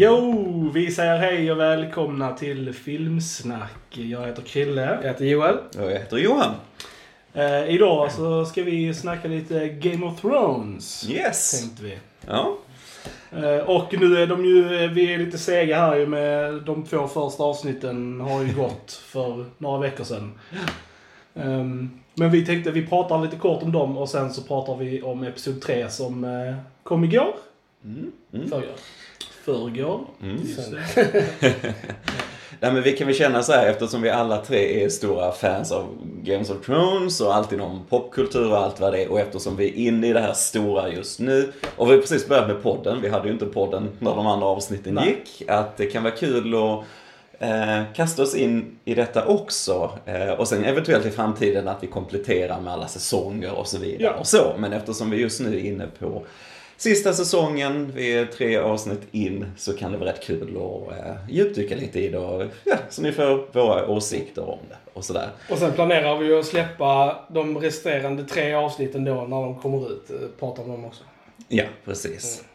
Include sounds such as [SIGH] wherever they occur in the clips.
Jo, vi säger hej och välkomna till Filmsnack. Jag heter Krille. Jag heter Joel. Och jag heter Johan. Eh, idag så ska vi snacka lite Game of Thrones. Yes. Tänkte vi. Ja. Eh, och nu är de ju, eh, vi är lite sega här ju med de två första avsnitten har ju gått för några veckor sedan. Ehm, men vi tänkte vi pratar lite kort om dem och sen så pratar vi om Episod 3 som eh, kom igår. Mm. Mm. Förrgår. Förrgår. Mm. [LAUGHS] Nej, men vi kan väl känna så här eftersom vi alla tre är stora fans av Games of Thrones och allt inom popkultur och allt vad det är och eftersom vi är inne i det här stora just nu och vi har precis börjat med podden, vi hade ju inte podden när de andra avsnitten Nej. gick, att det kan vara kul att eh, kasta oss in i detta också eh, och sen eventuellt i framtiden att vi kompletterar med alla säsonger och så vidare Ja. och så. Men eftersom vi just nu är inne på Sista säsongen, vi är tre avsnitt in, så kan det vara rätt kul att eh, djupdyka lite i det och ja, så ni får våra åsikter om det och sådär. Och sen planerar vi ju att släppa de resterande tre avsnitten då när de kommer ut. Eh, Prata om dem också. Ja, precis. Eh,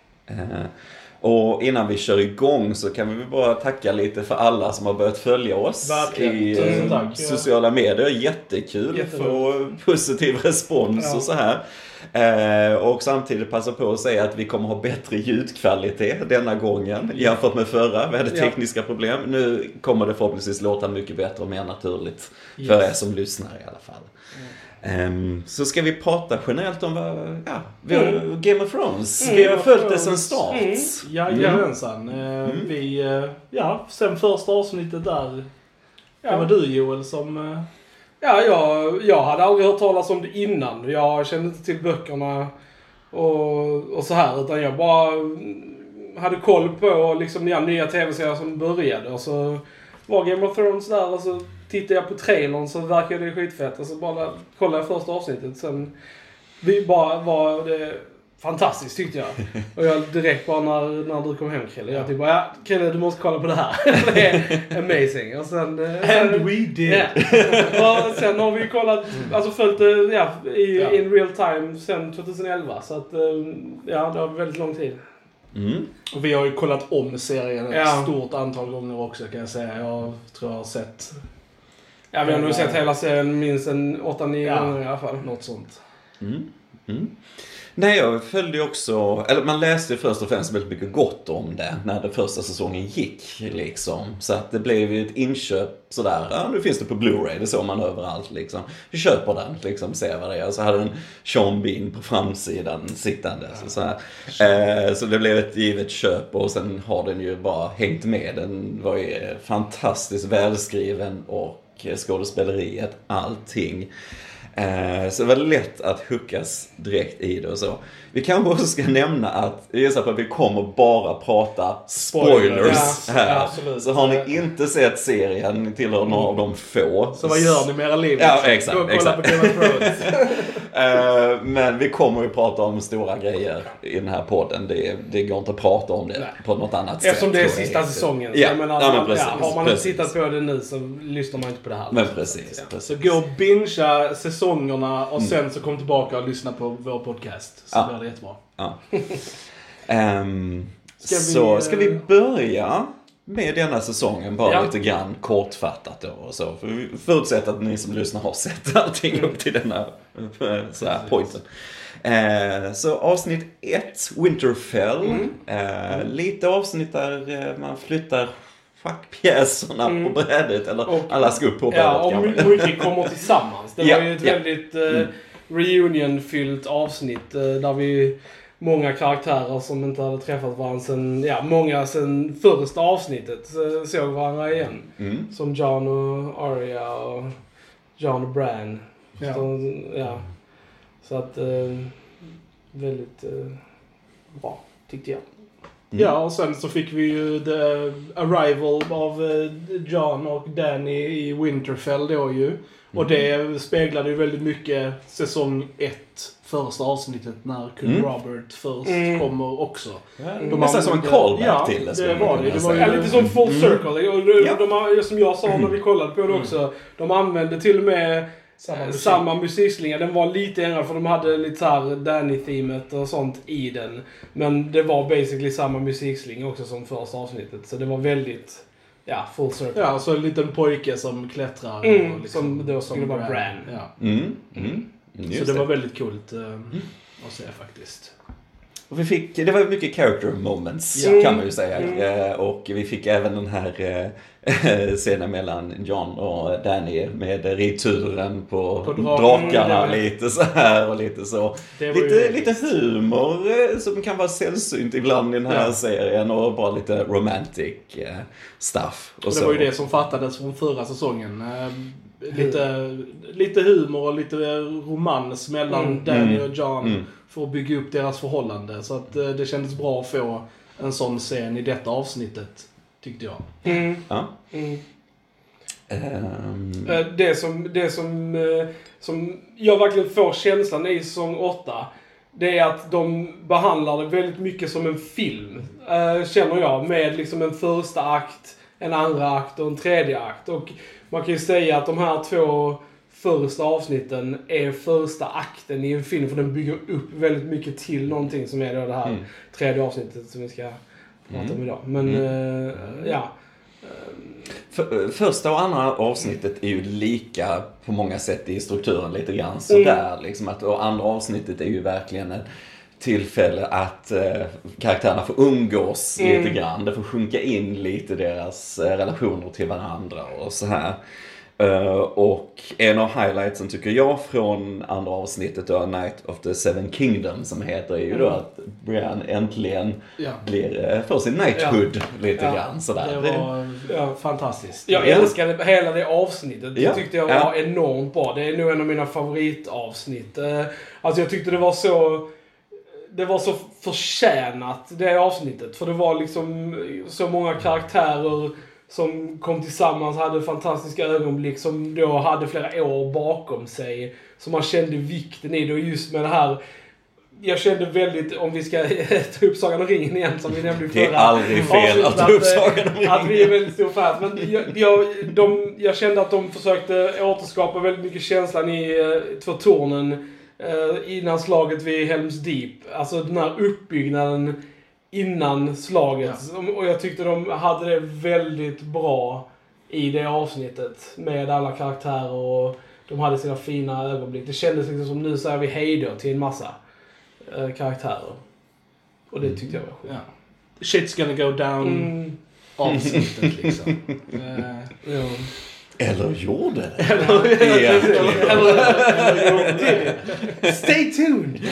och innan vi kör igång så kan vi väl bara tacka lite för alla som har börjat följa oss Verkligen. i eh, tack. sociala medier. Jättekul att få positiv respons Ja. och så här. Eh, och samtidigt passa på att säga att vi kommer ha bättre ljudkvalitet denna gången jämfört med förra. Vi hade Ja. tekniska problem. Nu kommer det förhoppningsvis låta mycket bättre och mer naturligt för Yes. er som lyssnar i alla fall. Ehm, så ska vi prata generellt om vad, ja, vi har Game of Thrones. Mm, vi har Game of följt det sedan start. Mm. Jajamensan. Eh, Vi, eh, ja, sen första avsnittet där. Det var Ja, du Joel som... eh, ja jag, jag hade aldrig hört talas om det innan. Jag kände inte till böckerna och, och så här. Utan jag bara mm, hade koll på liksom, ja, nya tv-serier som började. Och så var Game of Thrones där och så tittade jag på trailern så verkade det skitfett. Och så bara kollade jag första avsnittet. Sen vi bara var det fantastiskt tyckte jag. [LAUGHS] Och jag direkt bara när, när du kom hem Krille. Jag typ bara, ja Krille du måste kolla på det här. [LAUGHS] det är amazing. Och sen... eh, sen And we did! Ja. Och sen har vi kollat, alltså följt det ja, i Ja. in real time sen 2011. Så att, eh, ja det var väldigt lång tid. Mm. Och vi har ju kollat om serien ett Ja. stort antal gånger också kan jag säga. Jag tror jag har sett Ja, vi har nog sett hela serien minst en 8-9 Ja. gånger i alla fall. något sånt. Mm. Mm. Nej, jag följde ju också, eller man läste ju först och främst väldigt mycket gott om det när den första säsongen gick liksom. Så att det blev ju ett inköp sådär, ja nu finns det på Blu-ray, det såg man överallt liksom. Vi köper den liksom, ser vad det är. Och så hade den Sean Bean på framsidan sittande. Så, så. Eh, så det blev ett givet köp och sen har den ju bara hängt med. Den var ju fantastiskt välskriven och skådespeleriet, allting. Eh, Så det var lätt att hookas direkt i det och så. Vi kanske också ska nämna att, jag gissar på att vi kommer bara prata spoilers Ja, här. ja, absolut. Så har ni inte sett serien, tillhör några av de få. Så vad gör ni med era liv? Ja, exakt, Gå och kolla exakt. på Game of Thrones. [LAUGHS] Eh, Men vi kommer ju prata om stora grejer i den här podden. Det, det går inte att prata om det Nej. på något annat sätt. Eftersom det är tror jag. sista säsongen. Så Ja, jag menar, ja, men man- precis, ja, har man inte precis. tittat på det nu så lyssnar man inte på det här. Men precis, Ja. precis. Så gå och bingea säsongerna och sen så kom tillbaka och lyssna på vår podcast. Så Ja. blir det jättebra. Ja. Ehm, Ska vi, så ska vi börja med denna säsongen bara Ja. lite grann kortfattat då och så. För vi förutsätter att ni som lyssnar har sett [LAUGHS] allting upp till denna eh, så här, pointen. Eh, så avsnitt 1, Winterfell. Mm. Eh, lite avsnitt där eh, man flyttar schackpjäserna Mm. på brädet. Eller Och- alla ska upp på brädet Ja, och mycket kommer tillsammans. Det Ja, var ju ett ja. väldigt eh, Mm. reunion-fyllt avsnitt eh, där vi många karaktärer som inte hade träffat varandra sen, ja, många sen första avsnittet såg varandra igen. Mm. Som John och Arya och John och Bran. Ja. Så, ja. Så att, eh, väldigt eh, bra, tyckte jag. Mm. Ja, och sen så fick vi ju the arrival av eh, John och Danny i Winterfell då ju. Och det speglade ju väldigt mycket säsong ett, första avsnittet när kung Mm. Robert först Mm. kommer också. Ja, De Nästan som en callback ja, till det var det. Det var ju- Ja, lite som full Mm. circle. Och de, Ja. de som jag sa när vi kollade på det också. De använde till och med Samma Eh, musik. Samma musikslinga. Den var lite ändrad för de hade lite såhär Danny-teamet och sånt i den. Men det var basically samma musikslinga också som första avsnittet. Så det var väldigt, ja, full circle. Ja, så en liten pojke som klättrar. Mm, och liksom- som då skulle vara Bran. Ja. Mm, mm. Just Så det var väldigt coolt eh, att se faktiskt. Och vi fick, det var mycket character moments Ja. kan man ju säga. Mm. Eh, Och vi fick även den här eh, [LAUGHS] scenen mellan John och Danny med ridturen på, På dra- drakarna Mm, lite så här och lite så. Lite, lite humor som kan vara sällsynt ibland i den här Ja. serien och bara lite romantic stuff. Och Och det så. var ju det som fattades från förra säsongen. Lite, lite humor och lite romans mellan Mm. Danny Mm. och John Mm. för att bygga upp deras förhållande. Så att eh, det kändes bra att få en sån scen i detta avsnittet, tyckte jag. Mm. Ja. Mm. Ehm, Eh, Det som, det som, eh, som jag verkligen får känslan i säsong 8. Det är att de behandlar det väldigt mycket som en film. Känner jag. Med liksom en första akt, en andra akt och en tredje akt. Och man kan ju säga att de här två första avsnitten är första akten i en film. För den bygger upp väldigt mycket till någonting som är då det här Mm. tredje avsnittet som vi ska prata om Mm. idag. Men Mm. eh, ja. För, första och andra avsnittet är ju lika på många sätt i strukturen lite grann sådär. Liksom att, och andra avsnittet är ju verkligen ett tillfälle att eh, karaktärerna får umgås Mm. lite grann. Det får sjunka in lite deras eh, relationer till varandra och så här. Eh, och en av highlightsen tycker jag från andra avsnittet då, Night of the Seven Kingdoms som heter, är ju då Mm. att Brian äntligen Ja. blir, eh, får sin knighthood lite Ja. grann sådär. Det var Ja. fantastiskt. Jag Ja. älskade hela det avsnittet. Ja. Det tyckte jag Ja. var enormt bra. Det är nog en av mina favoritavsnitt. Eh, Alltså jag tyckte det var så... Det var så förtjänat, det avsnittet. För det var liksom så många karaktärer som kom tillsammans, hade fantastiska ögonblick som då hade flera år bakom sig. Så man kände vikten i det och just med det här jag kände väldigt, om vi ska [LAUGHS] ta upp Sagan om ringen igen som vi nämnde i Det är förra aldrig fel att ta upp Sagan om att vi är ringen. väldigt stor fans. Men jag, jag, de, jag kände att de försökte återskapa väldigt mycket känslan i uh, Två Tornen eh, innan slaget vid Helms Deep. Alltså den här uppbyggnaden innan slaget. Och jag tyckte de hade det väldigt bra i det avsnittet med alla karaktärer och de hade sina fina ögonblick. Det kändes liksom som nu säger vi hejdå till en massa eh, karaktärer. Och det tyckte jag var sjukt. Ja. Shit's gonna go down Mm. avsnittet liksom. [LAUGHS] Eh, Ja. Eller gjorde det. [LAUGHS] Eller- Egentligen. Stay tuned! [LAUGHS]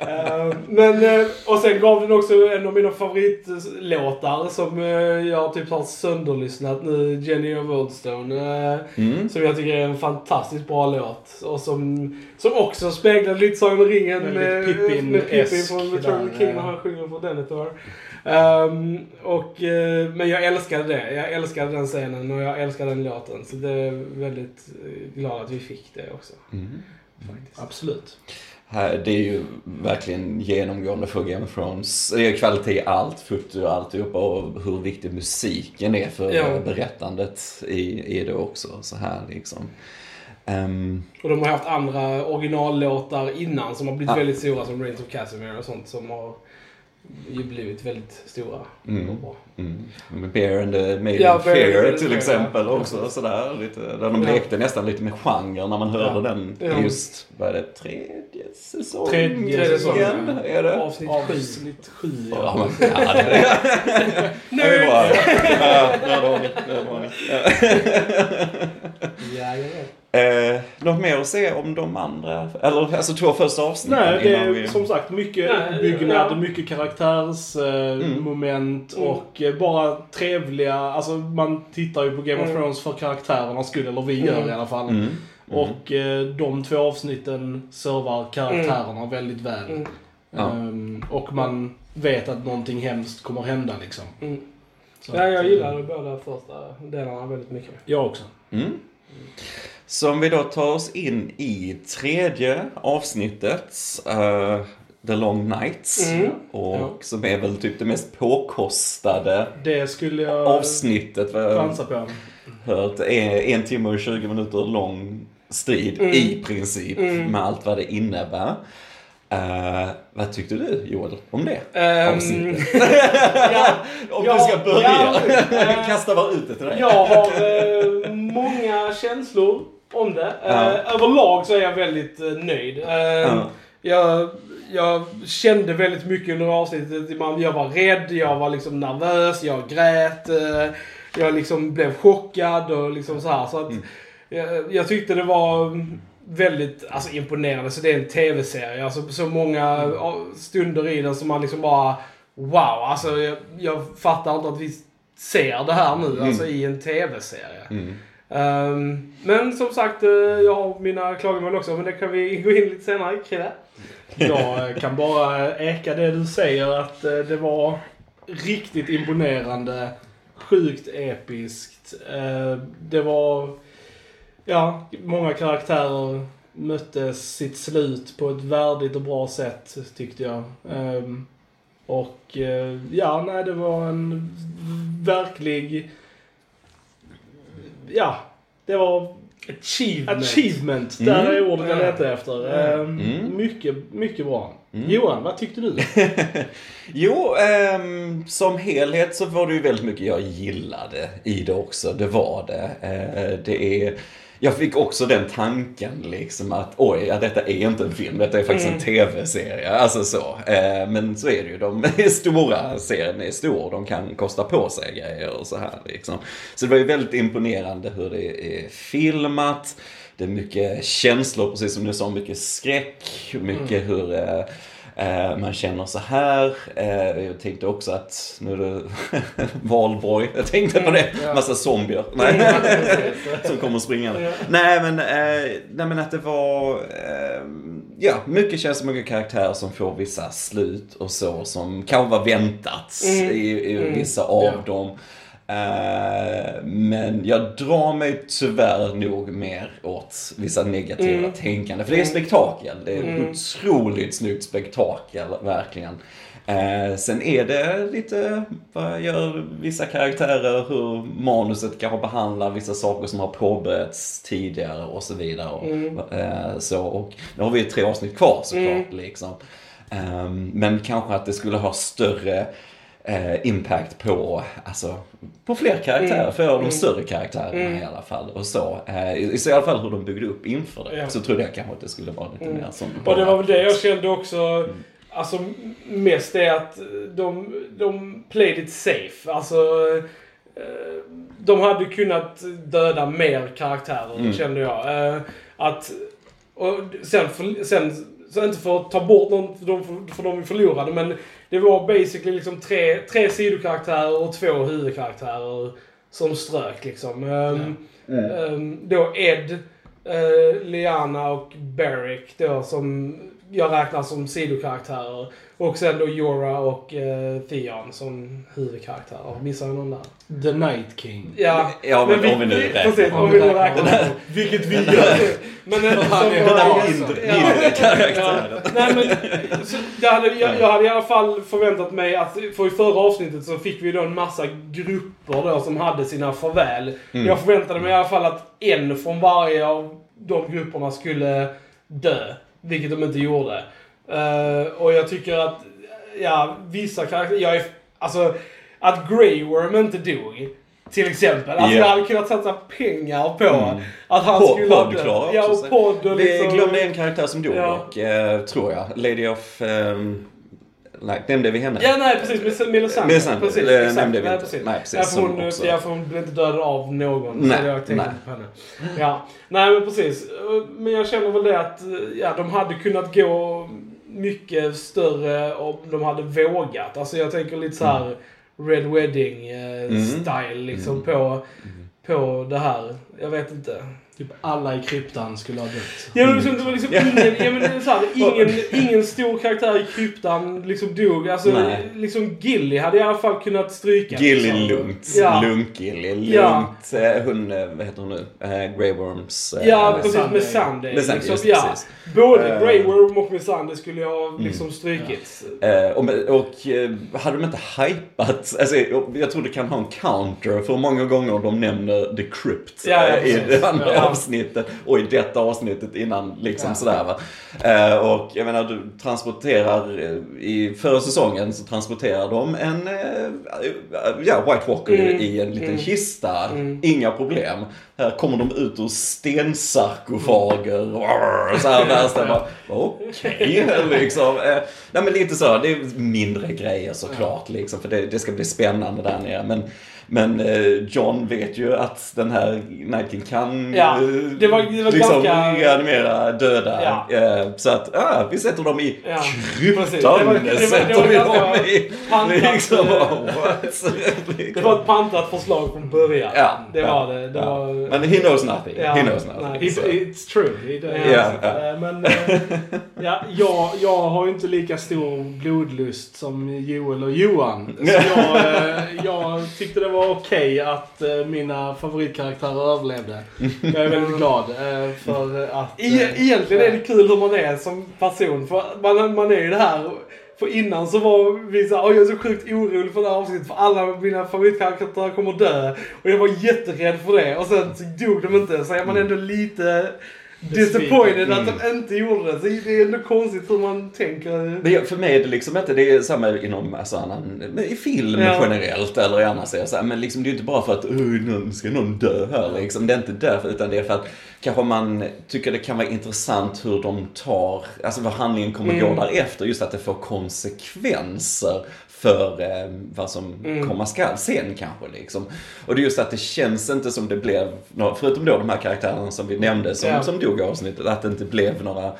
Eh, men, eh, och sen gav den också en av mina favoritlåtar som eh, jag typ har sönderlyssnat nu, Jenny of Oldstone. Mm. Som jag tycker är en fantastiskt bra låt. Och som, som också speglar lite Sagan om ringen med, Pippin-esk med Pippin från Return of the där, King när han sjunger för Denethor. Um, och, eh, men jag älskade det. Jag älskade den scenen och jag älskade den låten. Så det är väldigt eh, glad att vi fick det också. Mm. Faktiskt. Absolut. Här, det är ju verkligen genomgående för Game of Thrones. Det är kvalitet i allt, foto och alltihopa och hur viktig musiken är för Ja. berättandet i, i det också. Så här liksom. Ehm, Och de har haft andra originallåtar innan som har blivit Ja. väldigt stora som Reigns of Casimir och sånt som har ju blivit väldigt stora. Mm. Och bra. Mm. Bear and the Maiden Ja, Maiden till exempel ja. också. Sådär, lite, där de Ja. lekte nästan lite med genre när man hörde Ja. den. Ja. Just, vad är det, tredje säsong? Tredje säsongen. Är det? Avsnitt sju. Avsnitt sju, ja. ja, det, är [LAUGHS] bra. Ja. Ja, ja, ja. Eh, något mer att säga om de andra, eller alltså två första avsnitten Nej, det är vi... som sagt mycket Nej, uppbyggnad, ja. mycket karaktärsmoment eh, Mm. Mm. och eh, bara trevliga, alltså man tittar ju på Game of Mm. Thrones för karaktärernas skull, eller vi gör Mm. i alla fall. Mm. Mm. Och eh, de två avsnitten servar karaktärerna väldigt väl. Mm. Ehm, och man vet att någonting hemskt kommer hända liksom. Mm. Så Ja, jag eh, gillade båda första delarna väldigt mycket. Jag också. Mm. Så om vi då tar oss in i tredje avsnittet. eh, The Long Nights. Mm. Och Ja. som är väl typ det mest påkostade Det skulle jag avsnittet. chansa på. hört. Är en timme och 20 minuter lång strid Mm. i princip Mm. med allt vad det innebär. Eh, vad tyckte du Joel om det Ehm, avsnittet? [LAUGHS] ja, [LAUGHS] om ja, du ska börja. ja, [LAUGHS] Kasta bara ut det till dig. Jag har eh, många känslor om det. Ja. Överlag så är jag väldigt nöjd. Ja. jag, jag kände väldigt mycket under avsnittet. Jag var rädd, jag var liksom nervös, jag grät. Eh, jag liksom blev chockad och liksom så här. Så att, Mm. jag, jag tyckte det var väldigt alltså, imponerande. Så det är en tv-serie. Alltså så många Mm. stunder i den som man liksom bara Wow, alltså jag, jag fattar inte att vi ser det här nu, Mm. alltså i en tv-serie. Mm. Ehm, men som sagt, eh, jag har mina klagomål också, men det kan vi gå in lite senare det. Jag eh, kan bara äka det du säger att eh, det var riktigt imponerande. Sjukt episkt. Eh, det var, ja, många karaktärer mötte sitt slut på ett värdigt och bra sätt tyckte jag. Och ja, nej det var en verklig, ja, det var Achievement. Achievement, där Mm. är ordet jag Ja. letar efter. Mm. Ehm, Mycket, mycket bra. Mm. Johan, vad tyckte du? [LAUGHS] Jo, ehm, som helhet så var det ju väldigt mycket jag gillade i det också. Det var det. Eh, det är... Jag fick också den tanken liksom att oj, ja, detta är inte en film, detta är faktiskt Mm. en tv-serie. Alltså så. Eh, men så är det ju. De [LAUGHS] är stora, serien är stor, de kan kosta på sig grejer och så här liksom. Så det var ju väldigt imponerande hur det är filmat. Det är mycket känslor, precis som du sa, mycket skräck, mycket hur eh, Eh, man känner så här. Eh, jag tänkte också att, nu är det [LAUGHS] valborg, jag tänkte på det. Massa zombier. Nej. [LAUGHS] som kommer springande. Ja. Nej men, eh, nej men att det var, eh, ja, mycket känslor, mycket karaktärer som får vissa slut och så som kanske var väntat Mm. i, i Mm. vissa av Ja. dem. Eh, men jag drar mig tyvärr nog mer åt vissa negativa Mm. tänkande. För det är spektakel. Det är Mm. otroligt snyggt spektakel, verkligen. Eh, sen är det lite, vad gör vissa karaktärer, hur manuset kanske behandlar vissa saker som har påbörjats tidigare och så vidare. Och, Mm. eh, så, och nu har vi tre avsnitt kvar såklart. Mm. Liksom. Ehm, men kanske att det skulle ha större eh, impact på, alltså, på fler karaktärer, Mm. för de Mm. större karaktärerna Mm. i alla fall. Och så. Eh, i, I alla fall hur de byggde upp inför det. Ja. Så trodde jag kanske att det skulle vara lite Mm. mer som Och det var väl det jag kände Mm. också. Alltså mest det att de, de played it safe. Alltså eh, de hade kunnat döda mer karaktärer, Mm. kände jag. Eh, Att, och sen, för, sen, så inte för att ta bort någon för de, för de vi förlorade, men det var basically liksom tre, tre sidokaraktärer och två huvudkaraktärer som strök liksom. Ehm, ehm, då Ed, eh, Liana och Beric då som jag räknar som sidokaraktärer. Och sen då Jora och eh, Theon som huvudkaraktärer. Missar jag någon där? The Night King. Ja, Ja, men om vi nu räknar Precis, om vi nu räknar honom. Vilket vi gör. Men [LAUGHS] Han som är- mindre- ja. mindre. Ja. Nej, men, så jag, hade, jag, jag hade i alla fall förväntat mig att, för i förra avsnittet så fick vi då en massa grupper då som hade sina farväl. Mm. Jag förväntade mig i alla fall att en från varje av de grupperna skulle dö. Vilket de inte gjorde. Eh, och jag tycker att, ja, vissa karaktärer, jag är, alltså, att Grey Worm inte dog. Till exempel. Alltså Ja. jag hade kunnat satsa pengar på Mm. att han Pod- skulle ha Pod dött. klarar Ja, och podd och Vi liksom... glömde en karaktär som dog Ja. dock, eh, tror jag. Lady of... ehm, nej, nämnde vi henne? Ja, nej precis. Med Melisandre. Melisandre, Precis, eller exakt. nämnde vi nej, precis. Nej, precis, Ja, för hon, också- ja, för hon blev inte dödad av någon. Nej, så jag tänkte nej. på henne. Ja. Nej, men precis. Men jag känner väl det att ja, de hade kunnat gå mycket större om de hade vågat. Alltså jag tänker lite så här Red Wedding eh, Mm. liksom Mm. på, på det här. Jag vet inte. Typ alla i kryptan skulle ha dött. Ja men liksom, det var liksom ingen, ja, men så här, [LAUGHS] ingen, ingen stor karaktär i kryptan liksom dog. Alltså Nej. liksom Gilly hade i alla fall kunnat stryka. Gilly liksom. lugnt. Ja. Lunk-Gilly. Lugnt. Ja. Hon, eh, vad heter hon nu? Eh, Grey Worms. eh, Ja, precis. Sunday. Med Sunday. Med Sunday, liksom, just ja. precis. Både Eh. Grey Worm och med Sunday skulle jag ha liksom strukits. Eh, och, och eh, hade de inte hypat, alltså, jag tror det kan ha en counter för hur många gånger de nämner The Crypt Ja, ja, i precis. det andra Ja. Avsnittet och i detta avsnittet innan liksom Ja. sådär va. Eh, och jag menar du transporterar, eh, i förra säsongen så transporterar de en, eh, ja, White Walker Mm. i en liten Mm. kista, Mm. inga problem. Här kommer de ut ur stensarkofager och så här värsta okej [LAUGHS] liksom. Eh, nej men lite så, det är mindre grejer såklart liksom, för det, det ska bli spännande där nere. Men, men eh, John vet ju att den här King kan Ja, eh, det var- det var liksom ganska- reanimera döda. Ja. Eh, så att, ah, vi sätter dem i Ja, kryptan. Det var- det var- det sätter vi dem i. pantat, Liksom, eh, [LAUGHS] what? Det var ett pantat förslag från början. Ja, det ja, var det. det ja. var, Men he knows nothing. Ja, he knows nothing. nej. It, Så. it's true. It, Ja, ja. Eh, Men eh, [LAUGHS] ja, jag, jag har ju inte lika stor blodlust som Joel och Johan. Så [LAUGHS] jag, eh, jag tyckte det var okej att eh, mina favoritkaraktärer överlevde. Jag är väldigt glad eh, för att... E- eh, Egentligen är det kul hur man är som person. För man, man är ju det här. För innan så var vi såhär, "Oj, jag är så sjukt orolig för det här avsnittet för alla mina favoritkaraktärer kommer dö. Och jag var jätterädd för det. Och sen så dog de inte. Så är man ändå lite disappointed att de inte gjorde det. Så det är ändå konstigt hur man tänker. Men för mig är det liksom inte, det är samma inom alltså, annan, i film Ja. generellt eller i andra serier. Men liksom, det är ju inte bara för att "Oj, någon, ska någon dö här liksom. Det är inte därför utan det är för att kanske man tycker det kan vara intressant hur de tar, alltså vad handlingen kommer Mm. gå därefter. Just att det får konsekvenser för eh, vad som Mm. komma skall sen kanske liksom. Och det är just att det känns inte som det blev, förutom då de här karaktärerna som vi nämnde som, Ja. som dog i avsnittet, att det inte blev några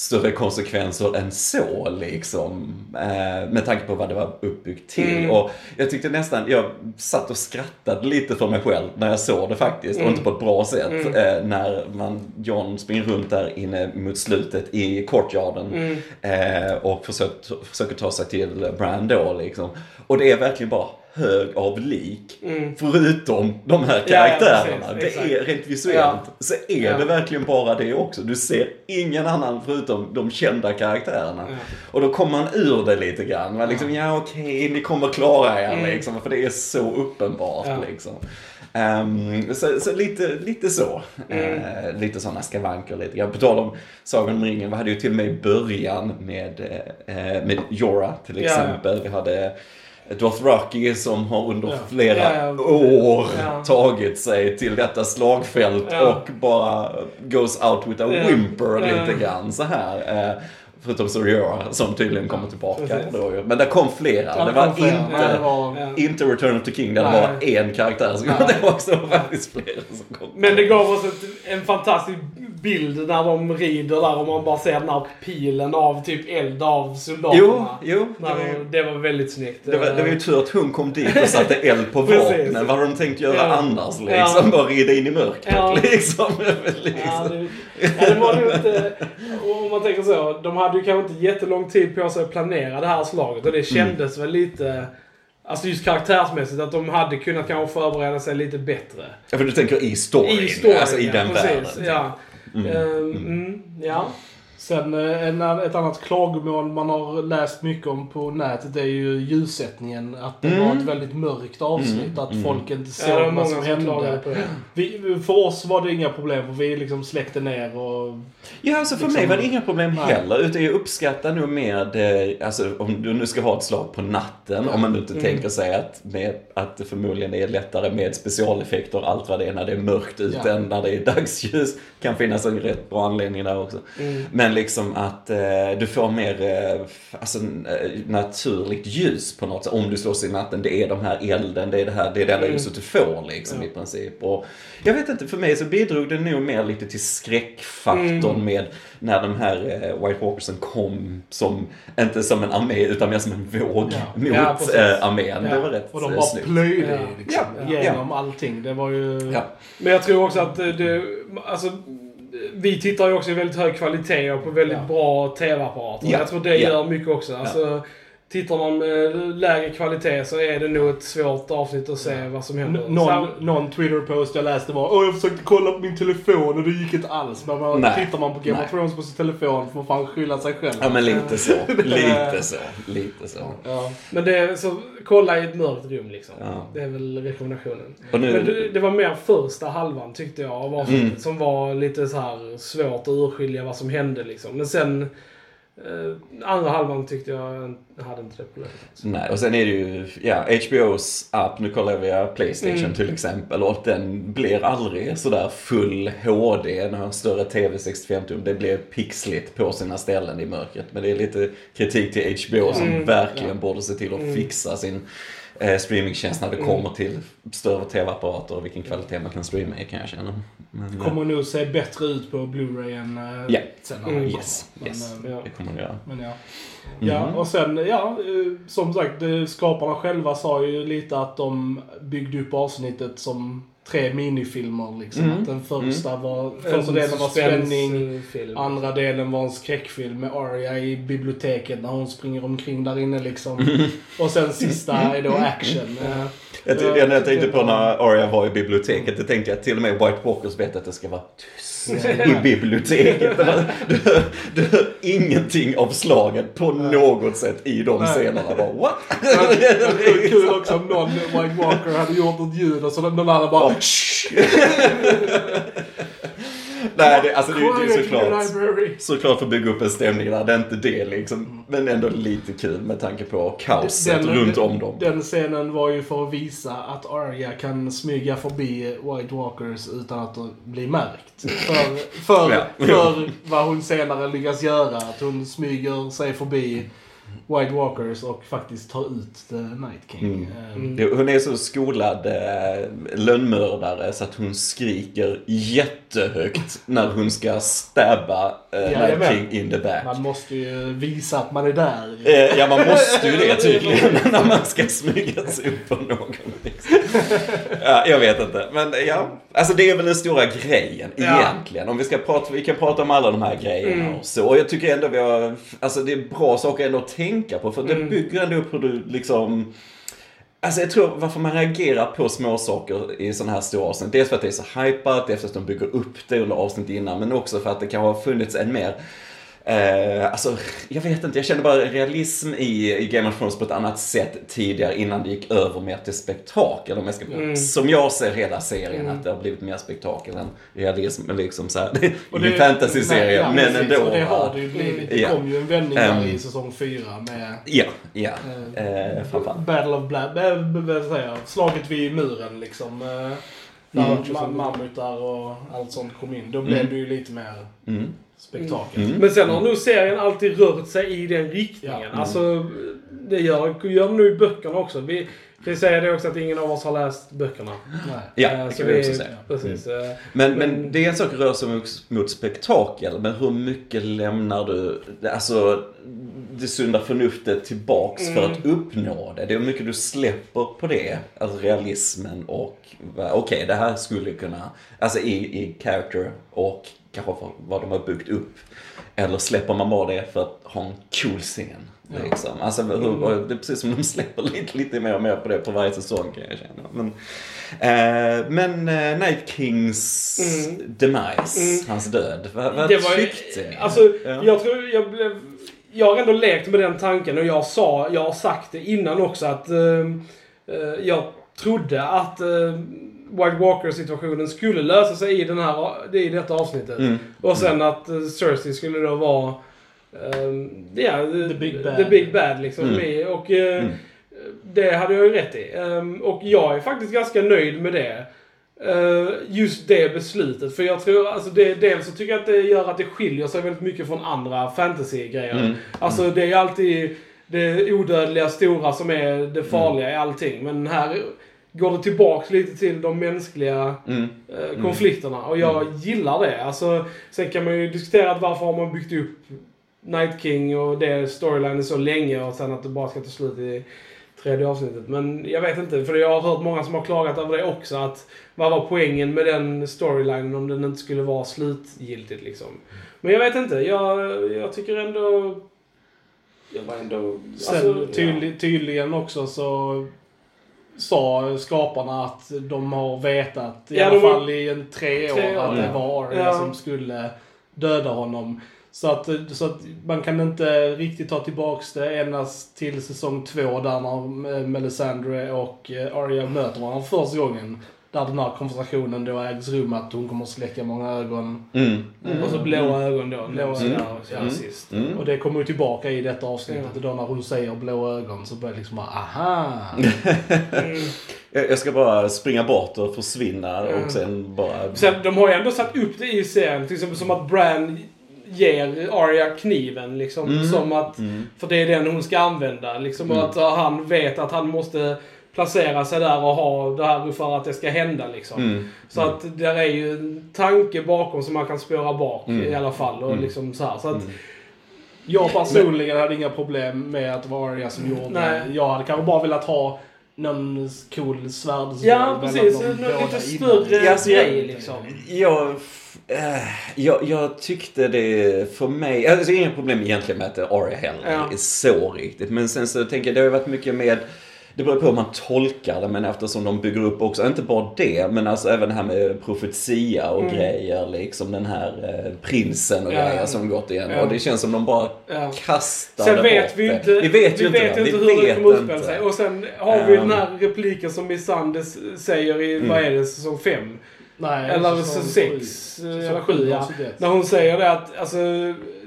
större konsekvenser än så liksom. Eh, med tanke på vad det var uppbyggt till. Mm. Och jag tyckte nästan, jag satt och skrattade lite för mig själv när jag såg det faktiskt. Mm. Och inte på ett bra sätt. Mm. Eh, när man, John springer runt där inne mot slutet i courtyarden. Mm. Eh, och försöker, försöker ta sig till Bran då liksom. Och det är verkligen bara hög av lik. Mm. Förutom de här Ja, ja, karaktärerna. precis, det är rent visuellt. Ja. Så är Ja. det verkligen bara det också. Du ser ingen annan förutom de kända karaktärerna. Och då kommer man ur det lite grann. Man liksom, ja okej, ni kommer klara er Mm. liksom. För det är så uppenbart liksom. Ehm, så så lite, lite så. Mm. Eh, lite sådana skavanker lite grann. På tal om Sagan om ringen, vi hade ju till och med i början med, eh, med Jorah till exempel. Vi hade Dothraki som har under Ja. flera Ja, ja. år Ja. tagit sig till detta slagfält Ja. och bara goes out with a Ja. whimper Ja. lite grann så här. Eh, Förutom Soriora som tydligen kommer tillbaka. Då, men det kom flera. Ja, det var flera. inte, Ja, det var- Ja. inte Return of the King där det var en karaktär som kom tillbaka. [LAUGHS] Det var faktiskt flera som kom Men det gav oss ett, en fantastisk bild när de rider där och man bara ser den här pilen av typ eld av soldaterna. Jo, jo. Det var, ju- det var väldigt snyggt. det, var, det var ju tur att hon kom dit och satte eld på vapnen. Vad hade de tänkt göra Ja. annars liksom? Ja. Bara rida in i mörkret Ja. liksom. [LAUGHS] Ja, liksom. det, ja, det var nog inte... Om man tänker så. De hade ju kanske inte jättelång tid på sig att planera det här slaget. Och det kändes väl lite... Alltså just karaktärsmässigt att de hade kunnat kanske förbereda sig lite bättre. Ja, för du tänker i storyn. I storyn, alltså i ja, den precis, världen. Ja. Mm. Ehm, mm, ja. Sen eh, en, ett annat klagomål man har läst mycket om på nätet är ju ljussättningen. Att det Mm. var ett väldigt mörkt avsnitt. Mm, Att mm. folk inte Ja, det såg många vad som hände. på det. Vi, för oss var det inga problem för vi liksom släckte ner och... Ja, alltså för Liksom- mig var det inga problem Nej. heller. Utan jag uppskattar nog med, eh, alltså om du nu ska ha ett slag på natten, om man nu inte Mm. tänker sig att, med, att det förmodligen är lättare med specialeffekter och allt vad det är när det är mörkt ute Ja. än när det är dagsljus. Kan finnas en rätt bra anledning där också. Mm. Men liksom att eh, du får mer eh, alltså, eh, naturligt ljus på något sätt. Om du slåss i natten, det är de här elden, det är det här, det är det enda ljuset du får liksom i princip. Och jag vet inte, för mig så bidrog det nog mer lite till skräckfaktorn med när de här eh, White Walkersen kom som, inte som en armé utan mer som en våg Ja. mot Ja, eh, armén. Det Ja. var rätt Och de eh, bara snyggt. plöjde Ja. liksom, Ja. genom allting. Det var ju... Ja. Men jag tror också att det, det alltså, vi tittar ju också i väldigt hög kvalitet och på väldigt Ja. bra TV-apparater. Ja. Jag tror det Ja. gör mycket också. Alltså, Tittar man med lägre kvalitet så är det nog ett svårt avsnitt att se vad som händer. N- Någon, Sam- någon Twitter-post jag läste var Åh jag försökte kolla på min telefon och det gick inte alls. Men man, Nej. tittar man på Game Nej. of Thrones på sin telefon får man fan skylla sig själv. Ja men lite så. [LAUGHS] Lite så. Lite så. Ja. Men det är så, kolla i ett mörkt rum liksom. Ja. Det är väl rekommendationen. Och nu- Men det, det var mer första halvan tyckte jag, av avsnittet, Mm. som var lite så här svårt att urskilja vad som hände liksom. Men sen, andra halvan tyckte jag jag hade inte det problemet. Nej, och sen är det ju, ja, HBOs app, nu kollar jag via Playstation Mm. till exempel, och den blir aldrig sådär full HD, den har en större TV 65 tum, det blir pixligt på sina ställen i mörkret. Men det är lite kritik till HBO som Mm. verkligen Ja. borde se till att Mm. fixa sin eh, streamingtjänst när det kommer till större TV-apparater och vilken kvalitet man kan streama i kan jag känna. Men, eh, Kommer nog se bättre ut på Blu-ray än uh, Ja. sen när Mm. Yes, yes. Men, eh, Ja. Det kommer det göra. men ja. Mhm. Ja, och sen, ja, eh, som sagt, skaparna själva sa ju lite att de byggde upp avsnittet som tre minifilmer liksom. Mm. Att den första var, En första delen var spänning, suspensfilm. andra delen var en skräckfilm med Arya i biblioteket när hon springer omkring där inne liksom. Mm. [LAUGHS] Och sen sista är då action. Jag, Ja, det enda jag tänkte på var- när Arya var i biblioteket, det tänkte jag till och med White Walkers vet att det ska vara tyst i biblioteket. Du, hör- du hör ingenting av slaget på något sätt i de Nej. scenerna. Bara, what? Det kul också om någon White Walker hade gjort ett ljud och så någon annan bara [LAUGHS] Nej, det, alltså det är in the såklart, såklart för att bygga upp en stämning där. Det är inte det liksom. Men ändå lite kul med tanke på kaoset runt om dem. Den scenen var ju för att visa att Arya kan smyga förbi White Walkers utan att bli märkt. För, för, Ja. för vad hon senare lyckas göra. Att hon smyger sig förbi White Walkers och faktiskt tar ut The Night King. Mm. Ehm, Det- Hon är så skolad eh, lönnmördare så att hon skriker jättehögt när hon ska stabba eh, Night Jajamän. King in the back. Man måste ju visa att man är där. Eh, ja, man måste ju det [LAUGHS] tydligen [LAUGHS] när man ska smyga sig upp på någon. Liksom. [LAUGHS] Ja, jag vet inte. Men ja, alltså det är väl den stora grejen Ja. egentligen. Om vi ska prata, vi kan prata om alla de här grejerna Mm. och så. Och jag tycker ändå vi har, alltså det är bra saker ändå att tänka på. För det Mm. bygger ändå upp hur du liksom Alltså jag tror varför man reagerar på små saker i sådana här stora avsnitt. Dels för att det är så hypat, dels för att de bygger upp det under avsnitt innan. Men också för att det kan ha funnits en mer Eh, alltså, jag vet inte, jag känner bara realism i, i Game of Thrones på ett annat sätt tidigare innan det gick över mer till spektakel. Om jag ska, Mm. Som jag ser hela serien, Mm. att det har blivit mer spektakel än realism. Liksom så här, [LAUGHS] Och det- fantasy-serie, nej, ja, men precis, ändå. Och det har det ju blivit. Det kom ju en vändning där Ehm. i säsong fyra med Ja, ja. Eh, Eh, framförallt. Battle of Blab... Äh, jag? Slaget vid muren liksom. Eh, när Mm. ma- mammutar och allt sånt kom in. Då blev Mm. det ju lite mer Mm. Spektakel. Mm. Men sen har nog serien alltid rört sig i den riktningen. Ja. Mm. Alltså, det gör, gör i böckerna också. Vi kan ju säga det också att ingen av oss har läst böckerna. Nej. Ja, Eh, det kan vi vi- också säga. Precis. eh, Men, men Men- det är en sak röra sig mot, mot spektakel, men hur mycket lämnar du, alltså det sunda förnuftet tillbaks för Mm. att uppnå det? Det är hur mycket du släpper på det, alltså realismen och okej, det här skulle kunna, alltså i, i character och kanske för vad de har byggt upp. Eller släpper man bara det för att ha en cool scen? Liksom. Alltså, hur, det är precis som de [LAUGHS] släpper lite, lite mer och mer på det på varje säsong kan jag känna. Men, eh, men eh, Night Kings Mm. demise, Mm. hans död. Vad, vad Det var tyckte ni? Alltså, Ja. jag tror jag blev... Jag har ändå lekt med den tanken och jag sa, jag har sagt det innan också att ehm, eh, jag trodde att eh, White Walker-situationen skulle lösa sig i, den här, i detta avsnittet. Mm. Och sen att uh, Cersei skulle då vara ehm, ja, The big bad. The big bad liksom. Mm. Och eh, Mm. det hade jag ju rätt i. Ehm, och jag är faktiskt ganska nöjd med det. eh, just det beslutet. För jag tror, alltså det, dels så tycker jag att det gör att det skiljer sig väldigt mycket från andra fantasy-grejer. Mm. Alltså det är alltid det odödliga stora som är det farliga i allting. Men här går det tillbaks lite till de mänskliga Mm. eh, konflikterna. Och jag gillar det. Alltså, sen kan man ju diskutera att varför har man byggt upp Night King och det storylinen så länge och sen att det bara ska ta slut i tredje avsnittet. Men jag vet inte, för jag har hört många som har klagat över det också. Att vad var poängen med den storylinen om den inte skulle vara slutgiltigt liksom. Men jag vet inte, jag, jag tycker ändå... Jag var ändå... Sen alltså, tydlig, tydligen också så sa skaparna att de har vetat i Ja, alla fall i en tre år Tre år, att det var Arya Ja. som skulle döda honom. Så att, så att man kan inte riktigt ta tillbaks det endast till säsong två där när eh, Melisandre och eh, Arya möter varandra första gången. Där den här konversationen då ägs rum att hon kommer att släcka många ögon. Mm. Ja. Och så blåa ögon då. Blåa Blå ögon. ja, Mm. sist. Mm. Och det kommer ju tillbaka i detta avsnittet. Ja. Och då när hon säger blå ögon så börjar det liksom bara aha. Mm. [LAUGHS] Jag jag ska bara springa bort och försvinna Mm. och sen bara... Sen, de har ju ändå satt upp det i serien. Till exempel som att Bran ger Arya kniven. Liksom, Mm. som att, Mm. För det är den hon ska använda. Liksom, Mm. Och att han vet att han måste placera sig där och ha det här för att det ska hända. Liksom. Mm. Så att det är ju en tanke bakom som man kan spåra bak Mm. i alla fall. Och Mm. liksom så här. Så att, Mm. Jag personligen hade inga problem med att det var Arya som gjorde Nej. det. Jag hade kanske bara velat ha någon cool svärdsduell Ja, precis. Någon lite större Ja, alltså, grej liksom. Jag, eh, jag, jag tyckte det för mig, alltså inga problem egentligen med att Arya heller Ja. är så riktigt. Men sen så tänker jag, det har ju varit mycket med det beror på hur man tolkar det, men eftersom de bygger upp också, inte bara det, men alltså även det här med profetia och Mm. grejer, liksom den här eh, prinsen och Ja. grejer som gått igen. Ja. Och det känns som de bara Ja. kastar Sen det vet bort vi det. inte, Vi vet ju inte, vet det. inte Vi hur det vet kommer utspela inte. sig. Och sen har vi Um, den här repliken som Missandei säger i, Mm. vad är det, säsong 5? Nej, Eller säsong säsong sju. 6 Säsong eller sju, 7 ja. avsnitt ett. När hon säger det att alltså,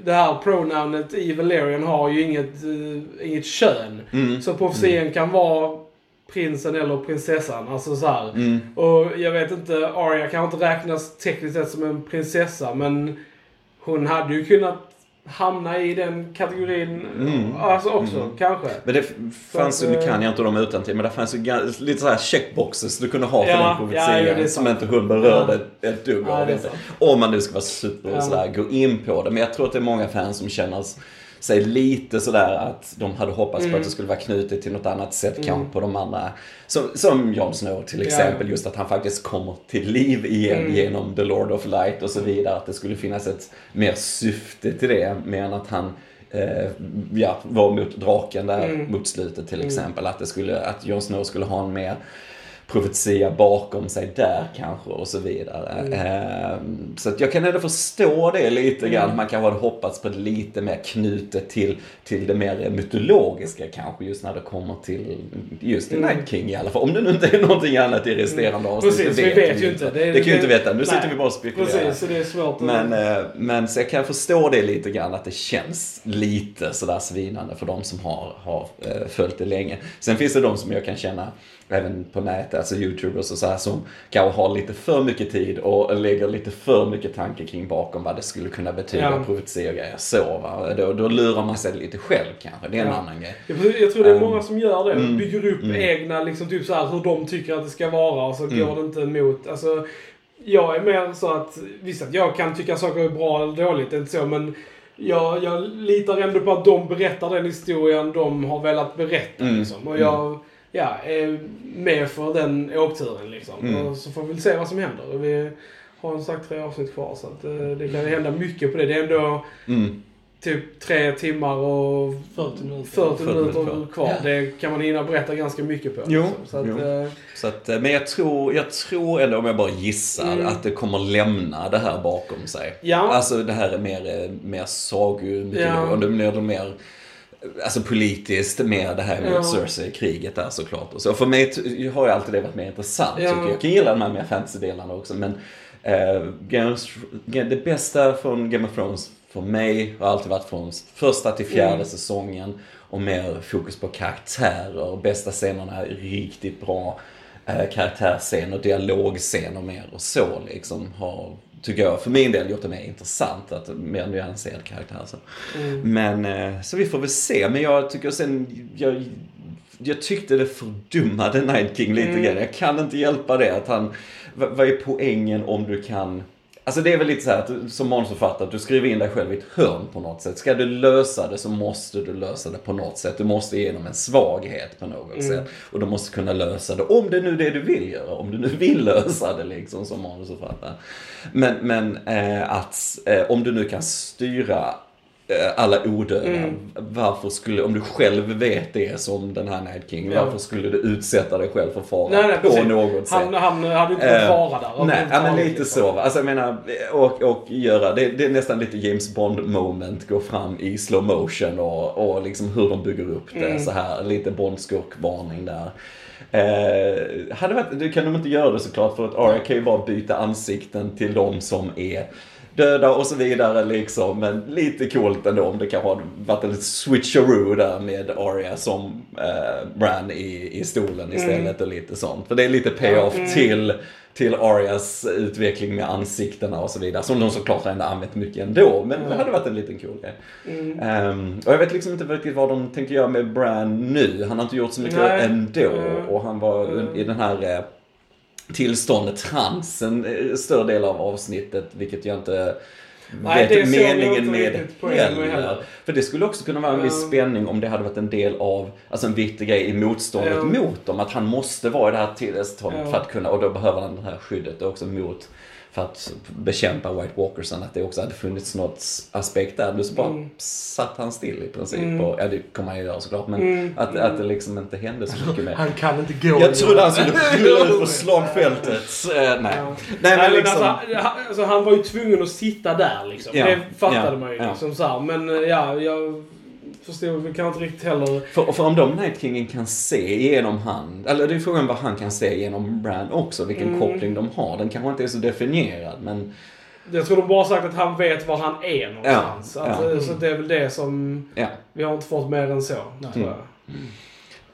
det här pronounet i Valerian har ju inget, eh, inget kön. Mm. Så profetian kan vara prinsen eller prinsessan. Alltså så här. Mm. Och jag vet inte, Arya kan inte räknas tekniskt sett som en prinsessa men hon hade ju kunnat hamna i den kategorin Mm. alltså också, Mm. kanske. Men det fanns ju, Så nu kan eh, jag inte dem utan till, men det fanns ju lite så här checkboxes du kunde ha för Ja, den ja, profetian ja, som inte hon berörde ett dugg Ja, av. sant. Om man nu ska vara super Ja. sådär, gå in på det. Men jag tror att det är många fans som känner sig lite sådär att de hade hoppats på Mm. att det skulle vara knutet till något annat sätt Mm. kanske på de andra. Som, som Jon Snow till exempel, ja. just att han faktiskt kommer till liv igen Mm. genom The Lord of Light och så vidare. Att det skulle finnas ett mer syfte till det, mer än att han eh, ja, var mot draken där Mm. mot slutet till Mm. exempel. Att, det skulle, att Jon Snow skulle ha en mer profetia bakom sig där kanske och så vidare. Mm. Eh, så att jag kan ändå förstå det lite grann. Mm. Man kanske hade hoppats på det lite mer knutet till, till det mer mytologiska kanske just när det kommer till just Mm. Night King i alla fall. Om det nu inte är någonting annat i resterande avsnitt. Precis, det vi vet ju inte. Det, Det är- kan ju det- inte veta. Nu nej. sitter vi bara och spekulerar. Precis, så det är svårt. Men, eh, men så jag kan förstå det lite grann att det känns lite sådär svinande för de som har, har eh, följt det länge. Sen finns det de som jag kan känna även på nätet, alltså youtubers och så här som kanske har lite för mycket tid och lägger lite för mycket tanke kring bakom vad det skulle kunna betyda, Ja. och grejer. Så va, då, då lurar man sig lite själv kanske. Det är en Ja. annan grej. Jag tror- Jag tror det är Um, många som gör det. mm, Bygger upp mm. egna, liksom typ så här, hur de tycker att det ska vara och så Mm. går det inte emot. Alltså, jag är mer så att, visst att jag kan tycka saker är bra eller dåligt, det är inte så, men jag, jag litar ändå på att de berättar den historien de har velat berätta. Mm. Liksom. Och jag ja, är med för den åkturen liksom. Mm. Och så får vi väl se vad som händer. Och Vi har som sagt tre avsnitt kvar så att, eh, det kan hända mycket på det. Det är ändå Mm. typ tre timmar och 40 minuter. 40 40 minuter minuter kvar. Ja. Det kan man hinna berätta ganska mycket på. Jo, liksom. Så att, jo. eh, Så att, eh, men jag tror, jag tror ändå, om jag bara gissar, Mm. att det kommer lämna det här bakom sig. Ja. Alltså det här är mer, eh, mer sagu, Ja. och det blir det mer Alltså politiskt med det här Ja. Cersei-kriget där såklart. Och så för mig har ju alltid det varit mer intressant Ja. tycker jag. Jag kan gilla de här mer fantasy-delarna också men eh, Game det bästa från Game of Thrones för mig har alltid varit från första till fjärde Mm. säsongen och mer fokus på karaktärer. Bästa scenerna är riktigt bra. Eh, karaktärsscener, dialogscener mer och så liksom har tycker jag, för min del gjort det mer intressant, att mer nyanserad karaktär. Så. Mm. Men, eh, så vi får väl se. Men jag tycker sen, jag, jag tyckte det fördummade Night King lite Mm. grann. Jag kan inte hjälpa det. Att han, vad, vad är poängen om du kan Alltså det är väl lite så här att du- som manusförfattare, att du skriver in dig själv i ett hörn på något sätt. Ska du lösa det så måste du lösa det på något sätt. Du måste igenom en svaghet på något Mm. sätt. Och du måste kunna lösa det. Om det nu är det du vill göra. Om du nu vill [LAUGHS] lösa det liksom som manusförfattare. Men, men eh, att eh, om du nu kan styra alla odöda. Mm. Varför skulle, om du själv vet det som den här Night King, Ja. varför skulle du utsätta dig själv för fara Nej, nej, på precis. något sätt? Han, han hade inte fått Eh, vara där. Nej, ja, men lite liksom. så. Alltså jag menar, och, och göra, det, det är nästan lite James Bond moment, gå fram i slow motion och, och liksom hur de bygger upp det Mm. så här. Lite Bond-skurk-varning där. Eh, hade varit, det kan de inte göra det såklart för att ju bara byta ansikten till de som är döda och så vidare liksom. Men lite coolt ändå om det kanske hade varit en lite switcheroo där med Arya som eh, Bran i, i stolen istället och lite sånt. För det är lite payoff Mm. till, till Arias utveckling med ansiktena och så vidare. Som de såklart ändå använt mycket ändå. Men det hade varit en liten cool grej. Mm. Ehm, och jag vet liksom inte riktigt vad de tänker göra med Bran nu. Han har inte gjort så mycket Nej. ändå. Mm. Och han var Mm. i den här eh, tillståndet trans en eh, större del av avsnittet. Vilket jag inte Nej, vet meningen med heller. heller. För det skulle också kunna vara en viss spänning om det hade varit en del av, alltså en viktig grej i motståndet Ja. mot dem. Att han måste vara i det här tillståndet Ja. för att kunna, och då behöver han det här skyddet också mot för att bekämpa White Walkersen, att det också hade funnits något aspekt där. Du så bara Mm. satt han still i princip. Mm. Och, ja, det kommer han ju göra såklart, men Mm. att, att det liksom inte hände så mycket mer. Han kan inte gå. Jag trodde han skulle [LAUGHS] rulla ut på slagfältet. Eh, nej. Ja. Nej, men men liksom... alltså, han, alltså, han var ju tvungen att sitta där liksom. Ja, Det fattade ja, man ju ja. liksom så här. Men eh, ja, jag förstod väl kanske inte riktigt heller. För, för om de Night Kingen kan se genom han, eller det är frågan vad han kan se genom Bran också, vilken Mm. koppling de har. Den kanske inte är så definierad, men Jag tror de bara sagt att han vet var han är någonstans. Ja, Att, ja. Så det är väl det som... ja. Vi har inte fått mer än så, Nej. tror jag.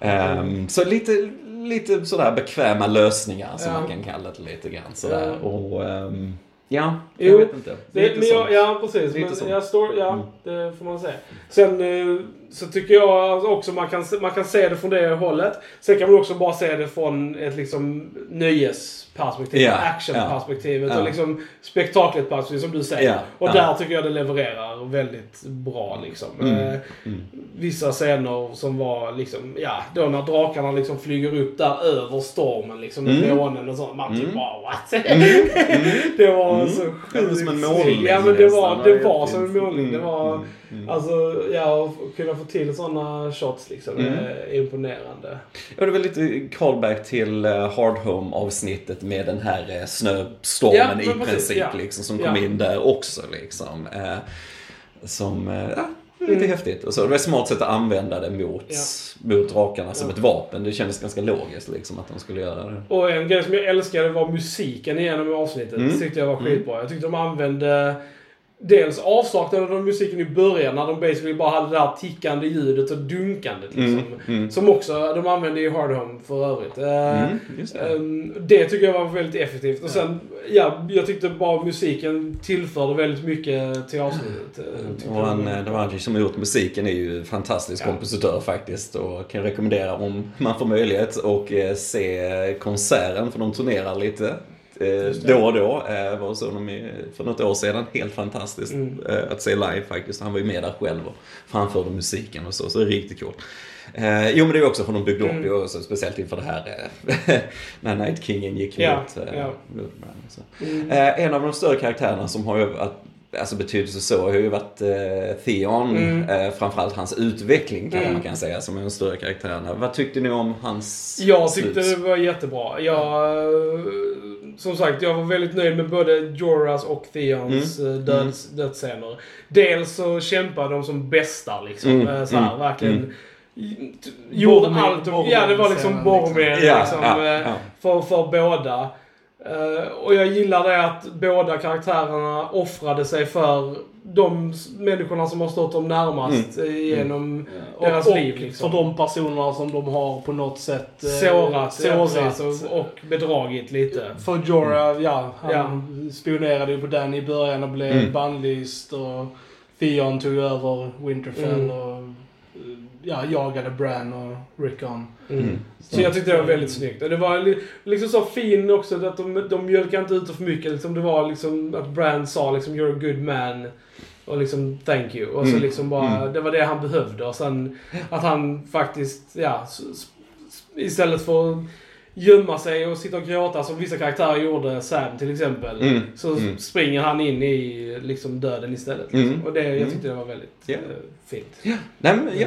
Ehm, så lite, lite sådär bekväma lösningar som man kan kalla det lite grann sådär. Och ehm, ja, Jo, jag vet inte. Det, Lite men jag, ja, precis. Men sånt. jag står, ja, Mm. det får man säga. Sen eh, så tycker jag också man kan, man kan se det från det hållet. Sen kan man också bara se det från ett liksom nöjesperspektiv, Ja, actionperspektivet och liksom spektaklet perspektiv som du säger. Ja, och där tycker jag det levererar väldigt bra liksom. Mm, Eh, mm. Vissa scener som var liksom, ja, då när drakarna liksom flyger upp där över stormen liksom med Mm. månen och sånt. Man typ Mm. bara what? Mm, [LAUGHS] mm. det var Mm. så Ja, det var som en målning. Ja men det var, det var som en målning. Det var, Mm, mm. alltså, ja, och kunna få till sådana shots liksom. Mm. är imponerande. Ja, det var lite callback till uh, Hard Home avsnittet med den här uh, snöstormen Ja, i precis, princip ja. liksom, som Ja. kom in där också liksom. Eh, som, ja, lite Mm. häftigt. Och så, det var ett smart sätt att använda det mot, Ja. mot drakarna som Ja. ett vapen. Det kändes ganska logiskt liksom att de skulle göra det. Och en grej som jag älskade var musiken igenom avsnittet. Mm. Det tyckte jag var Mm. skitbra. Jag tyckte de använde Dels avsaknaden av musiken i början när de basically bara hade det här tickande ljudet och dunkandet liksom. Mm, mm. Som också de använde i Hard Home för övrigt. Eh, Mm, det. Ehm, Det tycker jag var väldigt effektivt. Och sen, ja, jag tyckte bara musiken tillförde väldigt mycket till avsnittet. Eh, tyckte Och han, eh, Davaji som har gjort musiken är ju en fantastisk Ja. kompositör faktiskt och kan rekommendera om man får möjlighet och se konserten för de turnerar lite. Eh, det. då och då. Eh, var de i, för något år sedan. Helt fantastiskt Mm. eh, att se live faktiskt. Han var ju med där själv och framförde musiken och så. Så det är riktigt coolt. Eh, jo men det är också för de byggde upp Mm. ju också, speciellt inför det här [LAUGHS] när Night Kingen gick Ja, mot, eh, ja. Så. Mm. Eh, en av de större karaktärerna som har ju varit Alltså betydelse så har ju varit eh, Theon, Mm. eh, framförallt hans utveckling kan Mm. man kan säga, som är de större karaktärerna. Vad tyckte ni om hans Jag tyckte slut? det var jättebra. Jag, som sagt, jag var väldigt nöjd med både Joras och Theons Mm. mm. döds, dödsscener. Dels så kämpade de som bästar liksom. Mm. Mm. Så här, Mm. verkligen. Mm. Gjorde allt. Ja, det var liksom Boromir liksom. Ja, liksom, ja, eh, ja. För, för båda. Eh, och jag gillar det att båda karaktärerna offrade sig för de människorna som har stått dem närmast eh, genom deras och, liv. och Liksom. för de personerna som de har på något sätt eh, Sårat, ja, sårat. precis, och, och bedragit lite. För Jorah, ja, han Ja. spionerade ju på den i början och blev Mm. bannlyst och Theon tog över Winterfell Mm. och eh, ja, jagade Bran och Rickon. Mm. Så jag tyckte det var väldigt snyggt. Och det var li- liksom så fin också att de, de mjölkade inte ut det för mycket. Liksom det var liksom att Brand sa liksom you're a good man. Och liksom thank you. Och så Mm. liksom bara, Mm. det var det han behövde. Och sen att han faktiskt, ja, istället för gömma sig och sitta och gråta som vissa karaktärer gjorde, Sam till exempel. Mm. Så Mm. springer han in i liksom döden istället. Liksom. Mm. Och det, jag Mm. tyckte det var väldigt Ja. eh, fint. Nej, men ja,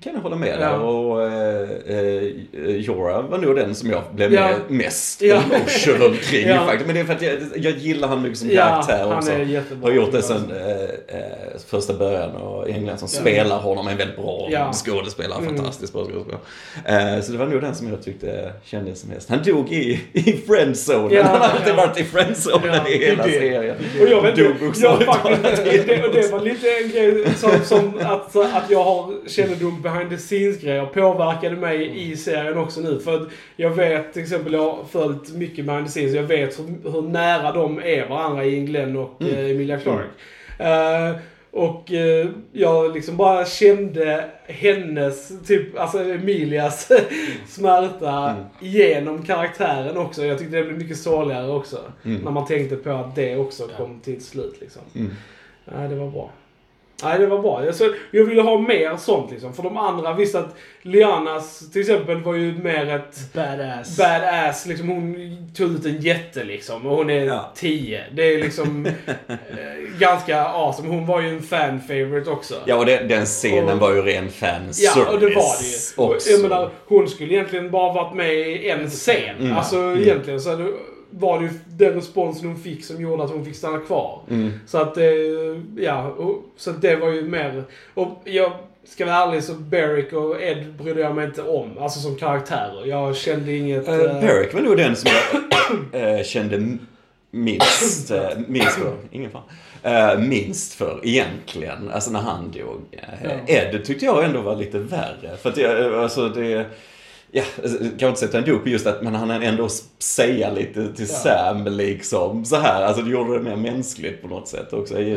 kan jag hålla med Ja. där. Och eh, eh, Jorah var nog den som jag blev Ja. mest Ja. emotional kring [LAUGHS] Ja. faktiskt. Men det är för att jag, jag gillar han mycket som Ja, karaktär han också. är jättebra. Har gjort det sen eh, eh, första början och England som spelar honom är en väldigt bra Ja. skådespelare. Mm. Fantastiskt bra skådespelare. Eh, så det var nog den som jag tyckte kändes som mest. Han dog i, i friendzonen. Ja, han har alltid ja. varit i friendzonen Ja, i hela det serien. Och jag vet Dog jag faktiskt, det, och det var lite en grej som, som att, att jag har kännedom behind the scenes grejer påverkade mig i serien också nu. För att jag vet till exempel, jag har följt mycket behind the scenes, jag vet hur, hur nära de är varandra i Glenn och Mm. eh, Emilia Clarke. Eh, och eh, jag liksom bara kände hennes, typ, alltså Emilias [LAUGHS] smärta Mm. genom karaktären också. Jag tyckte det blev mycket sorgligare också. Mm. När man tänkte på att det också kom till ett slut liksom. Mm. Nej, det var bra. Nej, det var bra. Alltså, jag ville ha mer sånt liksom. För de andra visste att Lianas till exempel var ju mer ett Badass. badass. Liksom, hon tog ut en jätte liksom. Och hon är Ja. 10. Det är liksom [LAUGHS] eh, ganska awesome. Hon var ju en fan favorite också. Ja, och det, den scenen Och- var ju ren fanservice Ja, och det var det ju. Också. Jag menar, hon skulle egentligen bara varit med i en scen. Mm. Alltså Mm. egentligen så hade, var det ju den responsen hon fick som gjorde att hon fick stanna kvar. Mm. Så att det, ja, och, så att det var ju mer, och jag ska vara ärlig så Beric och Ed brydde jag mig inte om. Alltså som karaktärer. Jag kände inget... Uh, eh, Beric var nog den som jag eh, kände minst, minst för, ingen fan, uh, minst för egentligen. Alltså när han dog. Ja. Ed tyckte jag ändå var lite värre. För att jag, alltså det, ja, alltså, jag kan inte sätta en dop på just att men han ändå säga lite till Ja. Sam liksom så här. Alltså det gjorde det mer mänskligt på något sätt också. Ja.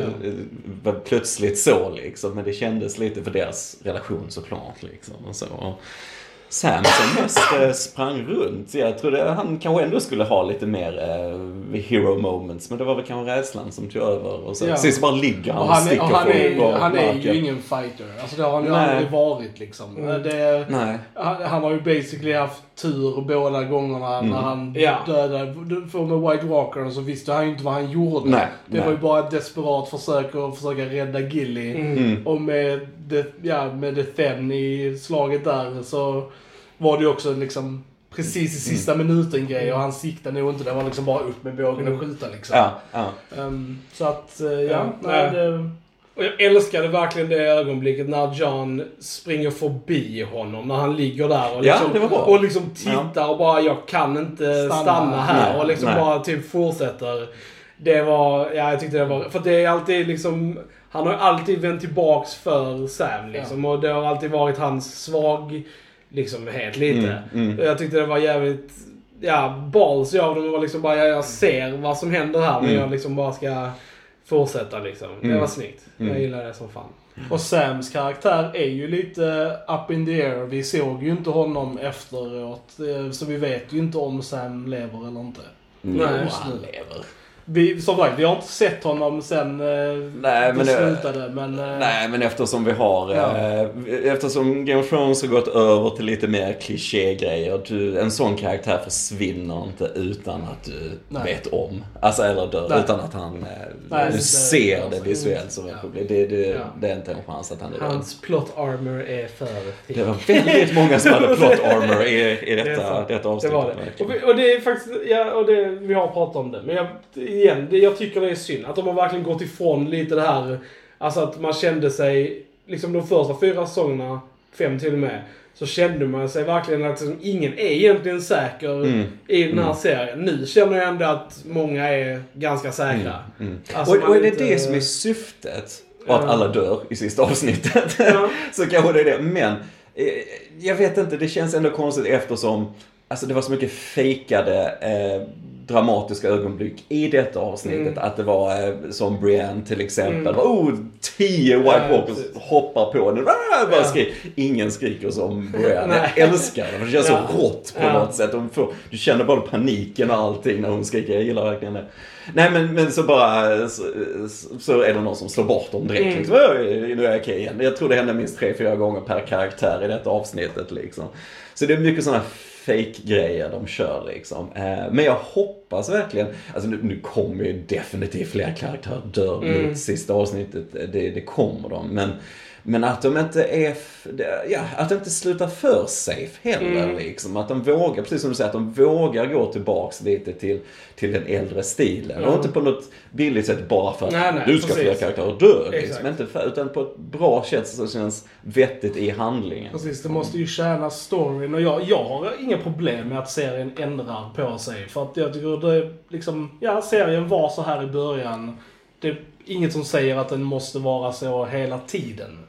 eh, plötsligt så liksom. Men det kändes lite för deras relation såklart liksom. Och så. Och Sam som mest eh, sprang runt. Så jag trodde han kanske ändå skulle ha lite mer eh, hero moments. Men det var väl kanske rädslan som tog över. Och så Ja. sist bara ligger han Och och, han, är, sticker och han, är, ju- på han är ju ingen fighter. Alltså det har han ju Nej. aldrig varit liksom. Mm. Det, Nej. han, han har ju basically haft tur båda gångerna Mm. när han Ja. dödade. För med White Walker så visste han ju inte vad han gjorde. Nej, det nej. var ju bara ett desperat försök att försöka rädda Gilly. Mm. Mm. Och med The, ja, med The Then i slaget där så var det ju också liksom precis i sista minuten grej och han siktade nog inte. Det var liksom bara upp med bågen och skjuta liksom. Ja, ja. Ehm, så att, eh, ja. Ja, nej, det, Och jag älskade verkligen det ögonblicket när John springer förbi honom. När han ligger där och Ja, liksom, bra. och liksom tittar och bara jag kan inte Stanna. stanna, här. Nej, och liksom nej. bara typ fortsätter. Det var, ja jag tyckte det var, för det är alltid liksom, han har alltid vänt tillbaks för Sam liksom. Och det har alltid varit hans svag, liksom helt lite. Mm, mm. Jag tyckte det var jävligt, ja, ballsy av dem. Var liksom bara, ja, jag ser vad som händer här men Mm. jag liksom bara ska fortsätta liksom. Det Mm. var snyggt. Jag Mm. gillar det som fan. Och Sams karaktär är ju lite up in the air. Vi såg ju inte honom efteråt. eh, Så vi vet ju inte om Sam lever eller inte. Nej, just han lever. Vi, som sagt, vi har inte sett honom sen eh, Nej, det men det- slutade. Men, eh, Nej, men eftersom vi har... Ja. Eh, eftersom Game of Thrones har gått över till lite mer klichégrejer. En sån karaktär försvinner inte utan att du Nej. vet om. Alltså, eller dör. Nej. Utan att han... Nej, du det- ser det- det visuellt som ett problem. Det, det, Ja. det är inte en chans att han är. Hans plot armor är för Det var väldigt många som hade plot armor i, i [LAUGHS] Det detta, sant. detta Det avsnitt. var det. Och, och det är faktiskt, ja, och det, vi har pratat om det. Men jag, igen, det, jag tycker det är synd att de har verkligen gått ifrån lite det här, alltså att man kände sig, liksom de första fyra säsongerna fem till och med. Så kände man sig verkligen att liksom, ingen är egentligen säker Mm. i den här Mm. serien. Nu känner jag ändå att många är ganska säkra. Mm. Alltså, och, och är det inte- det som är syftet? Och att alla dör i sista avsnittet. [LAUGHS] Så kanske det är det. Men, eh, jag vet inte, det känns ändå konstigt eftersom Alltså det var så mycket fejkade eh, dramatiska ögonblick i detta avsnittet. Mm. Att det var eh, som Brienne till exempel. Mm. Oh, tio White Ja, Walkers precis. hoppar på bara Ja. skrik. Ingen skriker som Brienne. Jag älskar det. Det känns Ja. så rått på Ja. något sätt. Får, du känner bara paniken och allting när hon skriker. Jag gillar verkligen det. Nej men, men så bara så, så är det någon som slår bort dem direkt. Mm. Liksom. "Oj, Nu är jag okej igen. Jag tror det hände minst tre, fyra gånger per karaktär i detta avsnittet. Liksom. Så det är mycket sådana fake-grejer de kör liksom. Eh, Men jag hoppas verkligen, alltså nu, nu kommer ju definitivt fler karaktärer dö Mm. mot sista avsnittet. Det, det kommer de. Men, men att de inte är, ja, att de inte slutar för safe heller Mm. liksom. Att de vågar, precis som du säger, att de vågar gå tillbaks lite till, till den äldre stilen. Mm. Och inte på något billigt sätt bara för att Nej, nej, nu ska precis. fler karaktärer dö. Liksom. Inte för, utan på ett bra sätt som känns vettigt i handlingen. Precis, det måste ju tjäna storyn och jag, jag har inga problem med att serien ändrar på sig. För att jag tycker det liksom, ja serien var så här i början. Det är inget som säger att den måste vara så hela tiden.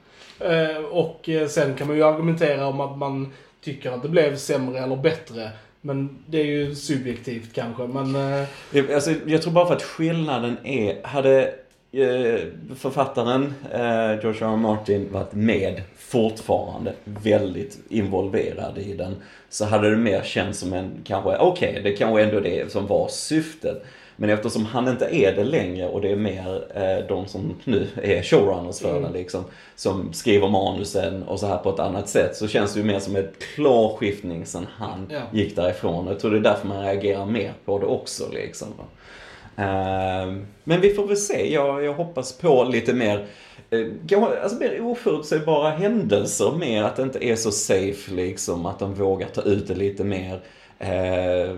Eh, och eh, sen kan man ju argumentera om att man tycker att det blev sämre eller bättre. Men det är ju subjektivt kanske, men... Eh, jag, alltså, jag tror bara för att skillnaden är, hade författaren George R. R. Martin varit med fortfarande väldigt involverad i den så hade det mer känts som en, kanske, okej, det kanske ändå det som var syftet. Men eftersom han inte är det längre och det är mer eh, de som nu är showrunners för Mm. den liksom, som skriver manusen och så här på ett annat sätt så känns det ju mer som ett klar skiftning sen han Ja. gick därifrån. Jag tror det är därför man reagerar mer på det också. Liksom. Ehm, Men vi får väl se. Jag, jag hoppas på lite mer eh, Alltså mer oförutsägbara händelser, mer att det inte är så safe liksom, att de vågar ta ut det lite mer. Eh,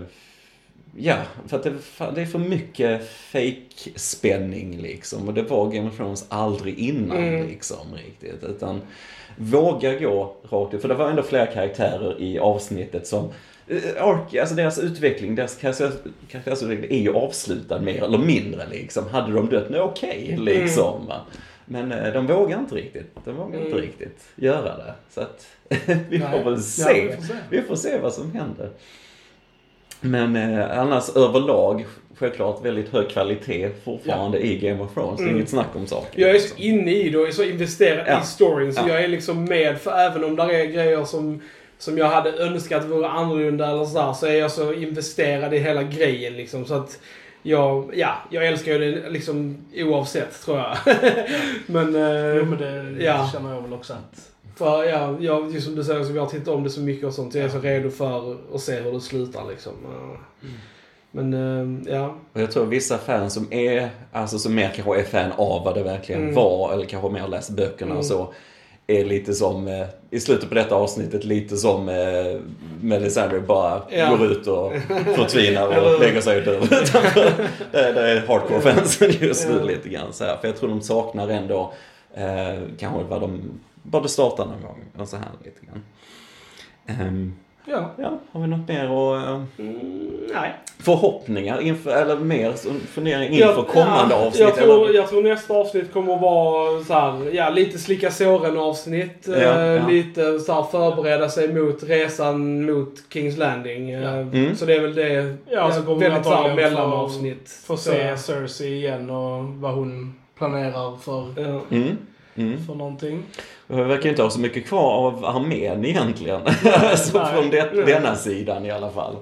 ja, för att det, det är för mycket fake spänning liksom. Och det var Game of Thrones aldrig innan Mm. liksom riktigt. Utan våga gå rakt ut. För det var ändå flera karaktärer i avsnittet som eh, Ark, alltså deras utveckling, deras karaktärs- karaktärsutveckling är ju avslutad mer eller mindre liksom. Hade de dött, nu okej liksom. va. Men eh, de vågar inte riktigt. De vågar inte Mm. riktigt göra det. Så att [LAUGHS] vi Nej. får väl Ja, se. vi får se. Vi får se vad som händer. Men eh, annars överlag, självklart väldigt hög kvalitet fortfarande i Game of Thrones. Det är Mm. inget snack om saken. Jag är så inne i det och är så investerad Ja. i storyn så Ja. jag är liksom med för även om där är grejer som som jag hade önskat vore annorlunda eller sådär så är jag så investerad i hela grejen liksom så att jag, ja, jag älskar ju det liksom oavsett tror jag. [LAUGHS] men, eh, Jo men det ja. känner jag väl också att... För ja, jag, just som du säger, så vi har tittat om det så mycket och sånt. Jag är så redo för att se hur det slutar liksom. Men eh, ja. Och jag tror vissa fans som är, alltså som mer kanske är fan av vad det verkligen Mm. var, eller kanske mer läst böckerna Mm. och så, är lite som, eh, i slutet på detta avsnittet, lite som eh, Melisandre bara Ja. går ut och [LAUGHS] förtvinar och lägger sig och dör utanför. [LAUGHS] det, det är hardcore fansen just nu Ja. lite grann så här. För jag tror de saknar ändå, eh, kanske vad de borde starta någon gång och så här lite grann. Ehm, Ja. ja, har vi något mer att eh, Mm, nej. förhoppningar inför, eller mer som fundering inför kommande ja, avsnitt? Jag tror, eller? jag tror nästa avsnitt kommer att vara så här, ja, lite slicka såren avsnitt. Ja, eh, ja. Lite så här, förbereda sig mot resan mot Kings Landing. eh. Mm. Så det är väl det. Ja, så kommer väldigt så här antagligen få- mellanavsnitt. Få se Cersei igen och vad hon planerar för. Mm. Mm. för någonting. Vi verkar inte ha så mycket kvar av armén egentligen. [LAUGHS] så nej. från det, Nej. denna sidan i alla fall.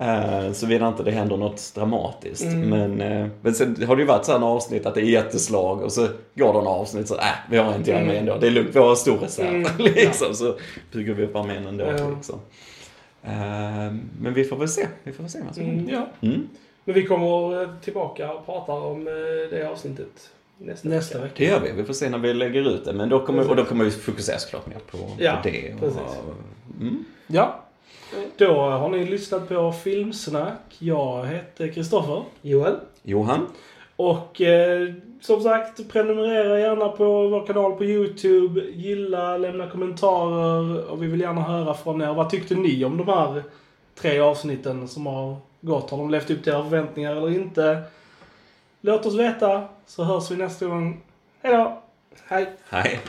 Uh, Såvida inte det händer något dramatiskt. Mm. Men, eh, men sen har det ju varit sådana avsnitt att det är jätteslag och så går det några avsnitt så äh, vi har inte Mm. armén då. Det är lugnt, vi har en stor reserv. Mm. [LAUGHS] liksom, så bygger vi upp armén ändå. Ja. Liksom. Eh, men vi får väl se. Vi får väl se vad som Mm, händer. ja. Mm. Men vi kommer tillbaka och pratar om det avsnittet nästa, Nästa vecka. vecka. Det gör vi. Vi får se när vi lägger ut det. Men då kommer, och då kommer vi fokusera såklart mer på, Ja, på det. Och, precis. mm. Ja. Då har ni lyssnat på Filmsnack. Jag heter Kristoffer. Joel? Johan? Och eh, som sagt, prenumerera gärna på vår kanal på YouTube. Gilla, lämna kommentarer och vi vill gärna höra från er. Vad tyckte ni om de här tre avsnitten som har gått? Har de levt upp till era förväntningar eller inte? Låt oss veta så hörs vi nästa gång. Hejdå! Hej. Hej.